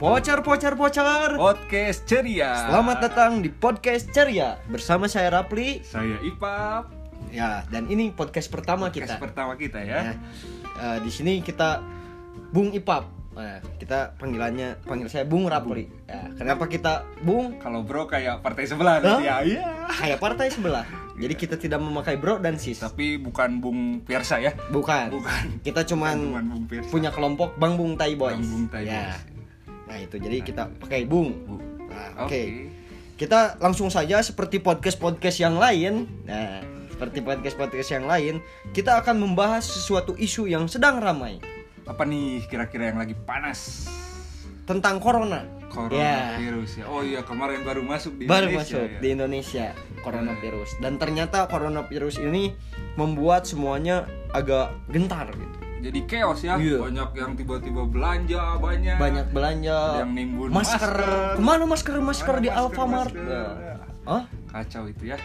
Pocar, pocar, pocar. Podcast ceria. Selamat datang di podcast ceria bersama saya Rapli. Saya Ipap. Ya, dan ini podcast pertama Podcast kita. pertama kita Ya, ya. eh, di sini kita Bung Ipap. Nah, kita panggilannya panggil saya Bung Rapli. Ya, kenapa kita Bung? Kalau bro kayak partai sebelah nanti ya. Iya. Kayak partai sebelah. Jadi kita tidak memakai bro dan sis. Tapi bukan Bung Piersa ya. Bukan. Bukan. Kita cuman Bukan Bung punya kelompok Bang Bung Tai Boys. Bang Bung Tai Ya. Boys. Nah, itu jadi kita pakai Bung. Bu. Nah, Oke. Oke. Kita langsung saja seperti podcast-podcast yang lain. Nah, seperti podcast-podcast yang lain, kita akan membahas sesuatu isu yang sedang ramai Apa nih kira-kira yang lagi panas? tentang corona. Ya, Coronavirus ya. Oh iya kemarin baru masuk di baru Indonesia masuk ya. di Indonesia coronavirus dan ternyata coronavirus ini membuat semuanya agak gentar gitu. Jadi chaos ya. Iya. Banyak yang tiba-tiba belanja banyak. Banyak belanja Yang nimbun masker. masker. Ke mana masker masker di masker, Alfamart? masker? Nah. Hah? Kacau itu ya.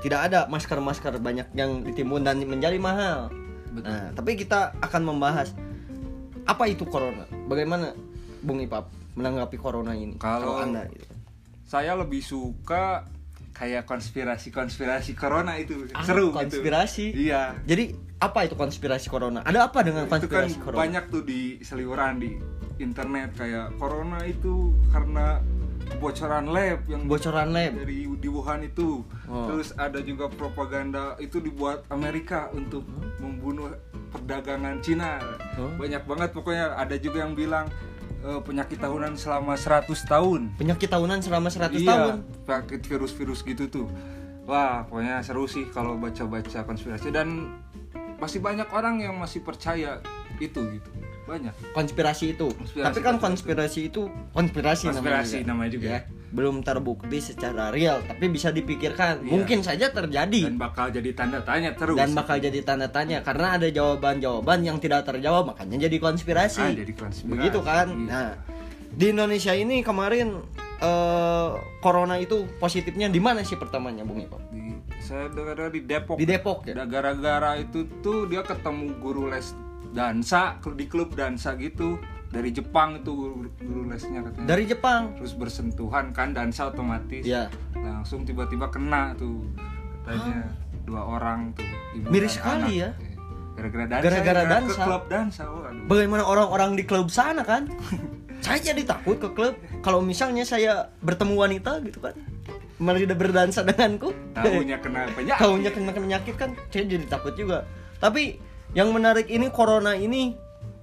Tidak ada masker-masker banyak yang ditimbun dan menjadi mahal. Betul. Nah, tapi kita akan membahas apa itu corona. Bagaimana Bung Ipap menanggapi corona ini? Kalau- Anda gitu. Saya lebih suka kayak konspirasi-konspirasi corona itu Ah, seru konspirasi? gitu. Iya. Jadi apa itu konspirasi corona? Ada apa dengan itu kan konspirasi corona? banyak tuh di seliweran di internet kayak corona itu karena bocoran lab yang Bocoran lab. dari di Wuhan itu. Oh. Terus ada juga propaganda itu dibuat Amerika untuk membunuh perdagangan Cina. Oh. Banyak banget pokoknya ada juga yang bilang eh, penyakit tahunan selama 100 tahun. Penyakit tahunan selama 100 iya, tahun. penyakit virus-virus gitu tuh. Wah, pokoknya seru sih kalau baca-baca konspirasi dan masih banyak orang yang masih percaya itu gitu. Banyak. Konspirasi itu. Konspirasi, Tapi kan konspirasi. konspirasi itu konspirasi, Konspirasi namanya juga. Ya, belum terbukti secara real, tapi bisa dipikirkan. Iya. Mungkin saja terjadi. Dan bakal jadi tanda tanya terus. dan bakal jadi tanda tanya karena ada jawaban-jawaban yang tidak terjawab makanya jadi konspirasi. Ah, jadi konspirasi. Begitu kan? Iya. Nah, di Indonesia ini kemarin eh, corona itu positifnya di mana sih pertamanya, Bung Ipop? di saya dengar di Depok. Di Depok ya. Gara-gara itu tuh dia ketemu guru les dansa di klub dansa gitu dari Jepang itu guru, guru lesnya katanya. Dari Jepang. terus bersentuhan kan dansa otomatis. Ya. Langsung tiba-tiba kena tuh katanya dua orang tuh. ibu Miris sekali anak. ya. Gara-gara dansa. Gara-gara ya, ke dansa. klub dansa. Waduh. Bagaimana orang-orang di klub sana kan? saya jadi takut ke klub kalau misalnya saya bertemu wanita gitu kan. Malah dia berdansa denganku. Tahunya kena penyakit. Tahunya kena penyakit kan saya jadi takut juga. Tapi yang menarik ini corona ini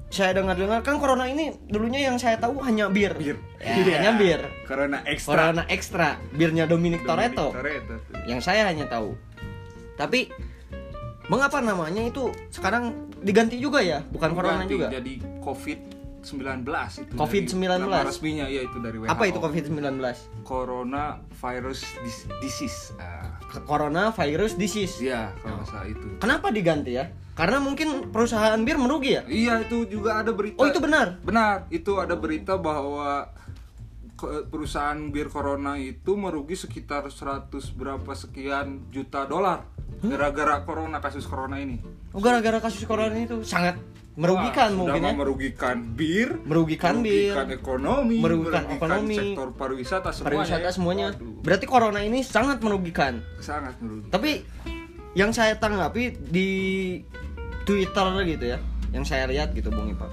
saya dengar-dengar kan corona ini dulunya yang saya tahu hanya bir. Bir. Ya, hanya bir. Corona ekstra. Corona ekstra, birnya Dominic Dominic Toretto. Toretto. Yang saya hanya tahu. Tapi mengapa namanya itu sekarang diganti juga ya? Bukan corona Ganti juga. Jadi COVID 19 itu COVID-19. dari nama resminya ya itu dari WHO Apa itu COVID-19? Corona Virus Dis- Disease ah, Corona virus disease. ya kalau nggak salah itu Kenapa diganti ya? Karena mungkin perusahaan bir merugi ya? iya itu juga ada berita Oh, itu benar. benar itu ada berita bahwa perusahaan bir Corona itu merugi sekitar 100 berapa sekian juta dolar gara-gara corona kasus corona ini Oh, gara-gara kasus corona itu sangat merugikan Wah, mungkin ya. merugikan bir Merugikan bir. merugikan ekonomi Merugikan ekonomi, sektor pariwisata semuanya Pariwisata ya. semuanya. Waduh, Berarti corona ini sangat merugikan. sangat merugikan Tapi yang saya tanggapi di Twitter gitu ya, yang saya lihat gitu Bung Ipap.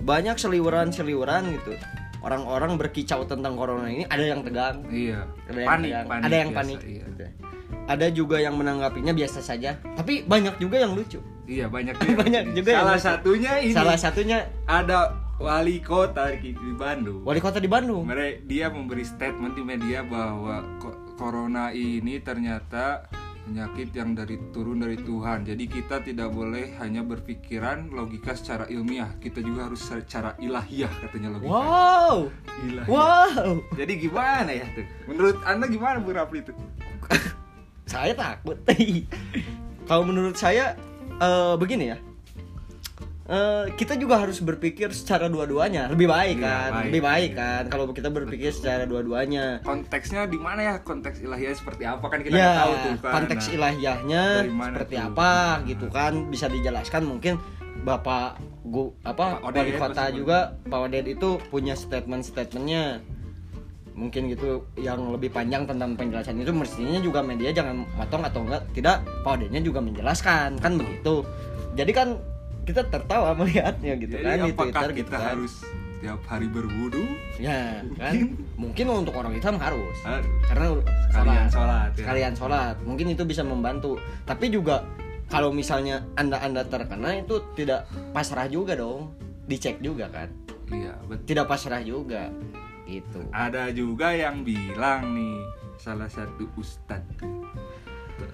Banyak seliweran-seliweran gitu. Orang-orang berkicau tentang corona ini, ada yang tegang, iya ada yang panik, tegang, panik ada yang biasa, panik. iya. gitu. Ada juga yang menanggapinya biasa saja, tapi banyak juga yang lucu. Iya banyak Banyak juga yang Salah lucu. satunya ini. Salah satunya ada wali kota di Bandung. wali kota di Bandung. Mereka dia memberi statement di media bahwa corona ini ternyata penyakit yang dari turun dari Tuhan. Jadi kita tidak boleh hanya berpikiran logika secara ilmiah. Kita juga harus secara ilahiyah katanya logika. Wow, Ilahiyah. wow. Jadi gimana ya tuh? Menurut anda gimana Bu Rafli itu? saya takut kalau menurut saya eh, begini ya Eh, kita juga harus berpikir secara dua-duanya lebih baik Iya, kan baik. lebih baik kan kalau kita berpikir secara dua-duanya Konteksnya di mana ya? Konteks ilahiyah seperti apa kan kita ya tahu tuh kan. konteks Nah, ilahiyahnya seperti tuh? apa Nah. gitu kan bisa dijelaskan mungkin Bapak Gu, apa wali kota pasti juga Pak Oded itu punya statement-statementnya mungkin gitu yang lebih panjang tentang penjelasan itu mestinya juga media jangan motong atau enggak tidak Pak Odednya juga menjelaskan kan begitu jadi kan kita tertawa melihatnya gitu Jadi kan di Twitter kita gitu kan harus tiap hari berwudu? ya kan mungkin untuk orang Islam harus Harus. karena Sekalian sholat. sholat ya. sekalian sholat mungkin itu bisa membantu tapi juga kalau misalnya anda anda terkena itu tidak pasrah juga dong dicek juga kan Iya, betul. tidak pasrah juga gitu Ada juga yang bilang nih salah satu ustadz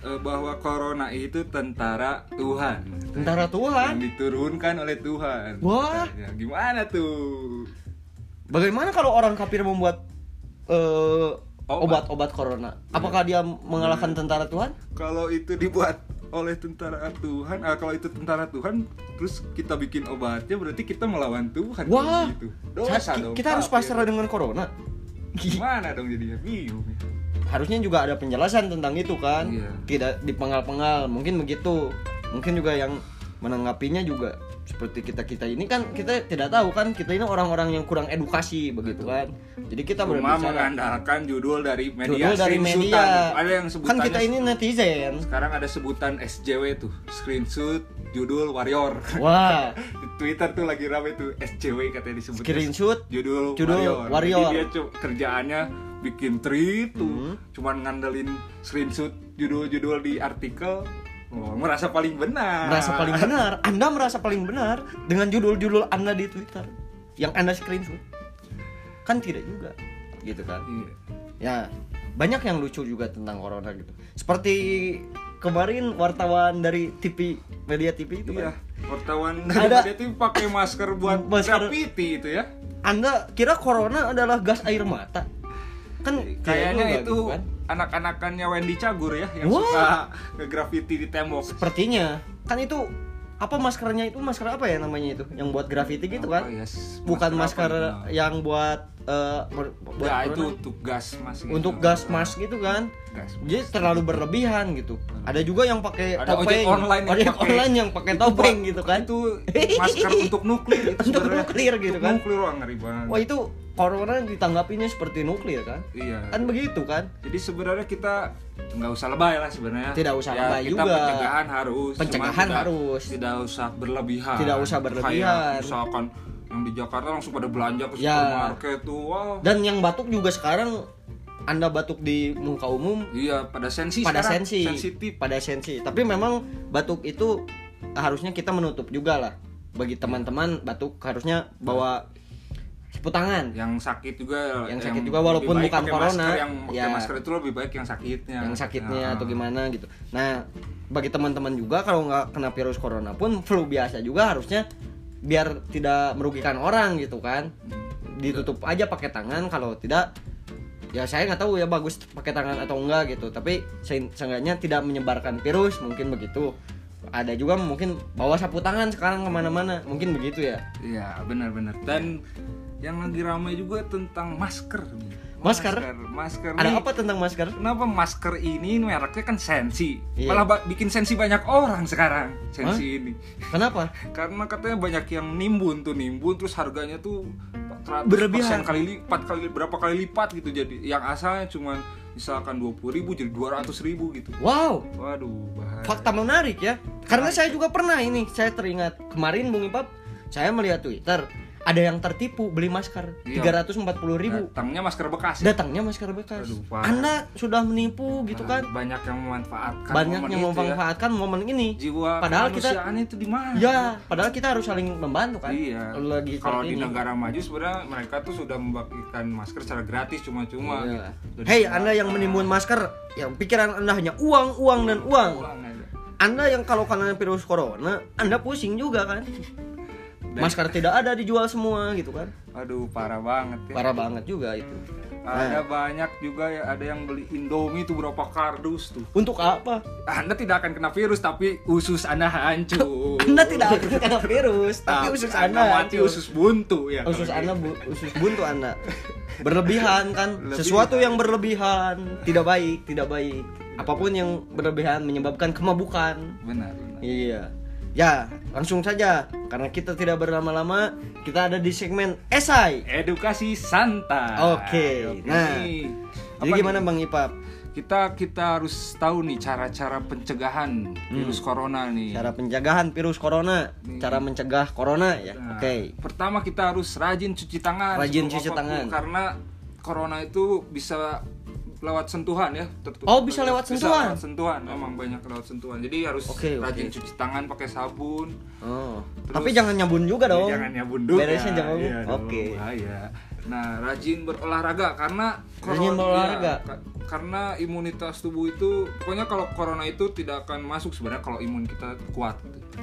eh, bahwa corona itu tentara Tuhan. tentara Tuhan Yang diturunkan oleh Tuhan. Wah. Ya, gimana tuh? bagaimana kalau orang kafir membuat Obat. obat-obat corona apakah dia mengalahkan tentara Tuhan Kalau itu dibuat oleh tentara Tuhan, ah, kalau itu tentara Tuhan, terus kita bikin obatnya berarti kita melawan Tuhan. wah gitu. Sa- Dosa dong. kita harus kafir. pasrah dengan corona Gimana dong jadinya? Bingung. harusnya juga ada penjelasan tentang itu kan Iya. tidak dipengal-pengal mungkin begitu mungkin juga yang menanggapinya juga seperti kita kita ini kan kita tidak tahu kan kita ini orang-orang yang kurang edukasi begitu kan jadi kita Cuma berbicara mengandalkan judul dari media. judul dari media Ada yang kan sebutannya kita ini netizen sekarang ada sebutan SJW tuh, screenshot judul warrior. wah Di Twitter tuh lagi rame tuh SJW katanya disebut Screenshot judul, judul warrior. warrior. Jadi dia cu- kerjaannya bikin tweet tuh, Hmm. cuman ngandelin screenshot judul-judul di artikel. Oh, merasa paling benar. merasa paling benar. Anda merasa paling benar dengan judul-judul anda di twitter. Yang anda screenshot. Kan tidak juga gitu kan? Iya. ya banyak yang lucu juga tentang corona gitu. Seperti kemarin wartawan dari TV media TV itu Iya, kan? wartawan Ada- dia tuh pakai masker buat Masker- graffiti itu ya. anda kira corona adalah gas air mata kan tidak Kayaknya juga itu gitu kan. anak-anakannya Wendy Cagur ya yang Wah. suka nge-graffiti di tembok. sepertinya kan itu apa maskernya itu masker apa ya namanya itu yang buat graffiti gitu kan Apa ya, s- bukan masker apa gitu? yang buat eh, ber- buat Ya itu untuk gas mas. gitu. untuk gas mask gitu kan Gas. jadi terlalu berlebihan gitu ada juga yang pakai Ada topeng ojek online yang ojek pakai- online yang pakai topeng gitu kan Itu masker untuk nuklir itu Untuk nuklir gitu Untuk kan. Nuklir wah ngeri banget. wah itu corona ditanggapinya seperti nuklir kan Iya. kan begitu kan Jadi sebenarnya kita nggak usah lebay lah sebenarnya. Tidak usah Ya, lebay kita juga. Pencegahan harus. Pencegahan tidak- harus. Tidak usah berlebihan. Tidak usah berlebihan. Kayak misalkan yang di Jakarta langsung pada belanja ke Ya. supermarket tuh. Wah. dan yang batuk juga sekarang anda batuk di muka umum Iya, pada sensi pada sekarang. sensi sensitif. pada sensi tapi memang batuk itu harusnya kita menutup juga lah bagi teman-teman batuk harusnya bawa tangan Yang sakit juga Yang sakit juga, walaupun bukan pakai corona. Masker, yang pakai Ya. masker itu lebih baik yang sakitnya. yang sakitnya Ya. atau gimana gitu. Nah, bagi teman-teman juga kalau nggak kena virus corona pun flu biasa juga harusnya biar tidak merugikan orang gitu kan. Ditutup aja pakai tangan kalau tidak ya saya nggak tahu ya bagus pakai tangan atau enggak gitu. Tapi se- seenggaknya tidak menyebarkan virus mungkin begitu. Ada juga mungkin bawa sapu tangan sekarang ke mana-mana mungkin begitu ya. Iya, benar-benar. Dan yang lagi ramai juga tentang masker. Masker? Masker. Ada nih, apa tentang masker? Kenapa masker ini mereknya kan sensi? Iya. Malah bikin sensi banyak orang sekarang sensi ini. Kenapa? Karena katanya banyak yang nimbun tuh nimbun terus harganya tuh 400% Berlebihan. kali lipat kali berapa kali lipat gitu jadi yang asalnya cuma misalkan 20.000 ribu jadi 200.000 ribu gitu. Wow, Waduh, bahaya. fakta menarik ya karena saya juga pernah ini saya teringat kemarin Bung Ipap saya melihat Twitter ada yang tertipu beli masker Iya. tiga ratus empat puluh ribu Datangnya masker bekas. ya? datangnya masker bekas Aduh, parah. anda sudah menipu gitu kan Banyak yang memanfaatkan banyak momen yang ya. memanfaatkan momen ini jiwa Padahal kita- itu di mana? ya padahal kita harus saling membantu kan Iya. Kalau lagi Kalau di ini. negara maju sebenarnya mereka tuh sudah membagikan masker secara gratis cuma-cuma. Iya. gitu. Hei anda yang menimbun masker yang pikiran anda hanya uang uang dan uang Uang anda yang kalau kena virus corona anda pusing juga kan masker tidak ada dijual semua gitu kan Aduh parah banget ya. parah banget juga itu Ada banyak juga ya ada yang beli Indomie tuh berapa kardus tuh. untuk apa Anda tidak akan kena virus tapi usus Anda hancur. Anda tidak akan kena virus, tapi usus Anda mati hancur. usus buntu ya. usus Anda bu- usus buntu Anda. Berlebihan kan, Berlebihan. sesuatu yang berlebihan tidak baik, tidak baik. Apa pun yang berlebihan menyebabkan kemabukan. benar. benar. Iya. Ya, langsung saja karena kita tidak berlama-lama, kita ada di segmen esai. Edukasi santai. Oke, nah, Jadi gimana nih? Bang Ipap? Kita kita harus tahu nih cara-cara pencegahan virus corona nih. Cara pencegahan virus corona, Nih. cara mencegah corona ya. Nah, Oke. Pertama kita harus rajin cuci tangan. Rajin cuci tangan. Karena corona itu bisa lewat sentuhan ya. tertu- Oh, bisa lewat sentuhan? Bisa lewat sentuhan. Memang banyak lewat sentuhan. Jadi harus Oke, rajin oke. cuci tangan pakai sabun. Oh. Terus- Tapi jangan nyabun juga dong. Jangan ya bunduk. Beresnya jangan. Dong, Oke. bahaya. Nah, rajin berolahraga karena Rajin berolahraga. iya, ka- karena imunitas tubuh itu pokoknya kalau corona itu tidak akan masuk sebenarnya kalau imun kita kuat.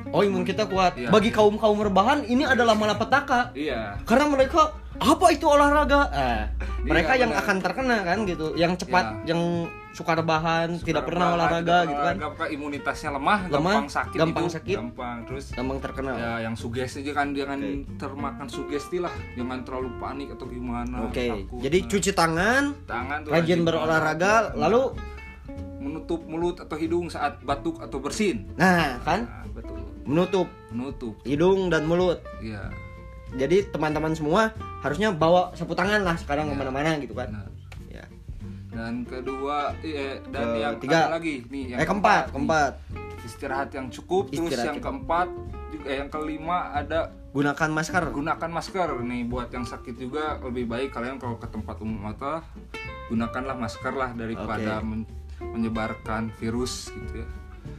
Oh, imun kita kuat. Iya. Bagi kaum-kaum rebahan ini adalah malapetaka. Iya. Karena mereka apa itu olahraga? Eh, mereka Iya, yang benar. akan terkena kan gitu, yang cepat, Iya. yang suka rebahan, tidak pernah olahraga gitu kan, olahraga, apa, imunitasnya lemah, Lemah, gampang sakit, gampang itu, sakit. gampang terus gampang terkena. ya yang sugesti aja kan jangan termakan sugesti lah, jangan terlalu panik atau gimana. Oke, takut. jadi Nah, cuci tangan, tangan tuh rajin berolahraga, lalu menutup mulut atau hidung saat batuk atau bersin. nah kan Nah, betul. menutup Menutup. hidung dan mulut. Iya. Jadi teman-teman semua harusnya bawa sapu tangan lah sekarang Iya. ke mana-mana gitu kan. Benar. Ya. Dan kedua eh, dan yang Ketiga. ada lagi nih yang Eh keempat, nih. keempat. istirahat yang cukup terus Istirahat yang cukup. keempat juga eh, yang kelima ada Gunakan masker. gunakan masker nih buat yang sakit juga lebih baik kalian kalau ke tempat umum atau gunakanlah masker lah daripada men- menyebarkan virus gitu ya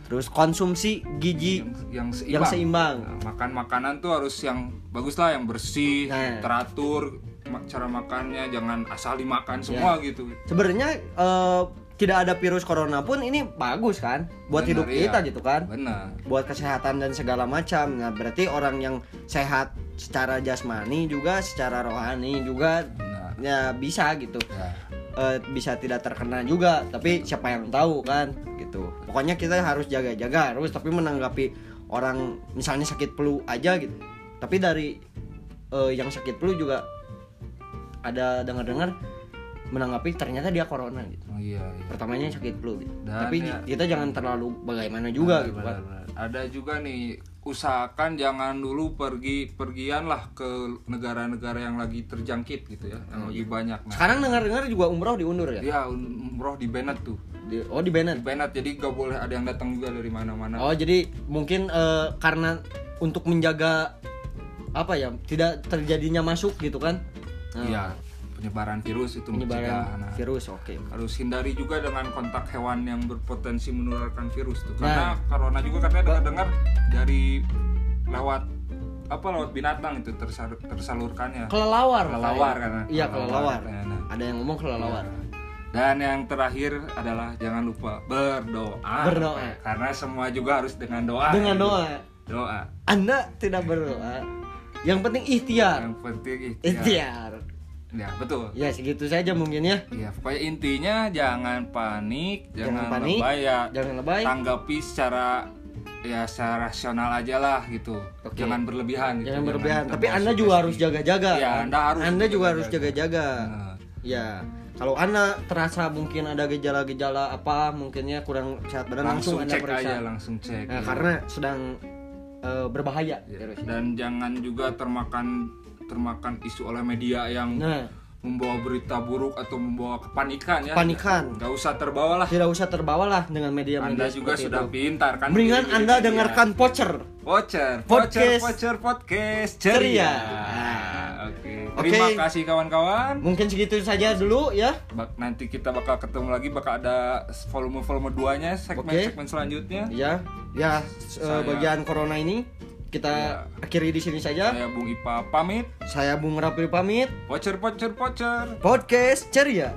Terus konsumsi gizi yang, yang seimbang, yang seimbang. Nah, makan makanan tuh harus yang bagus lah yang bersih Nah. teratur cara makannya jangan asal dimakan semua gitu Sebenarnya eh, tidak ada virus corona pun ini bagus kan buat Benar, hidup iya. kita gitu kan. benar Buat kesehatan dan segala macam. Nah, berarti orang yang sehat secara jasmani juga secara rohani juga benar ya bisa gitu. ya Eh, bisa tidak terkena juga, tapi siapa yang tahu kan. Pokoknya kita harus jaga-jaga harus tapi menanggapi orang misalnya sakit flu aja gitu. Tapi dari eh, yang sakit flu juga ada dengar-dengar menanggapi ternyata dia corona gitu. oh iya, iya. Pertamanya sakit flu gitu. Dan tapi ya- kita jangan terlalu bagaimana juga Benar, gitu kan. benar. Ada juga nih usahakan jangan dulu pergi pergian lah ke negara-negara yang lagi terjangkit gitu ya, yang lebih banyak. Nah, Sekarang dengar-dengar juga umroh diundur ya? ya umroh di Bennett tuh, Di- oh di Bennett. di Bennett jadi gak boleh ada yang datang juga dari mana-mana. Oh jadi mungkin eh, karena untuk menjaga apa ya tidak terjadinya masuk gitu kan? Nah, Iya, penyebaran virus itu penyebaran Nah, virus oke. harus hindari juga dengan kontak hewan yang berpotensi menularkan virus tuh. Nah. Karena corona juga katanya dengar-dengar dari lewat apa lewat binatang itu tersal- tersalurkannya. Kelelawar. Kelelawar karena Iya kelelawar kelelawar. katanya, nah. Ada yang ngomong kelelawar. Dan yang terakhir adalah jangan lupa berdoa. Berdoa. Karena semua juga harus dengan doa. Dengan doa. Doa. Anda tidak berdoa. Yang penting ikhtiar. Yang penting ikhtiar. Ikhtiar. Ya, betul. Ya segitu saja mungkin ya. Ya, pokoknya intinya jangan panik, Jangan jangan, panik, lebay ya. Jangan lebay. Tanggapi secara ya secara rasional aja lah gitu. Oke. Jangan berlebihan gitu. Jangan berlebihan. Tapi Anda juga harus jaga-jaga. Ya, kan? Anda harus Anda juga harus jaga-jaga. jaga-jaga. Nah, Ya. Kalau Anda terasa mungkin ada gejala-gejala apa, mungkinnya kurang sehat badan langsung, langsung, cek periksa. aja, langsung cek. Nah, ya. karena sedang eh, berbahaya Ya, dan jangan juga termakan termakan isu oleh media yang Nah, membawa berita buruk atau membawa kepanikan ya. Panikan. Nggak usah terbawa lah. tidak usah terbawalah dengan media-media Anda juga sudah itu. pintar kan. Mendingan Anda media. dengarkan Pocher. Voucher, Podcast. voucher, voucher, podcast Ceria. ceria. Oke. Oke. Terima kasih kawan-kawan. Mungkin segitu saja dulu ya. Bak- Nanti kita bakal ketemu lagi, bakal ada volume-volume duanya, segmen-segmen selanjutnya. Ya, ya s- eh, Saya- bagian corona ini kita Ya. akhiri di sini saja. Saya Bung Ipa pamit. Saya Bung Rapli pamit. Voucher, voucher, voucher. Podcast ceria.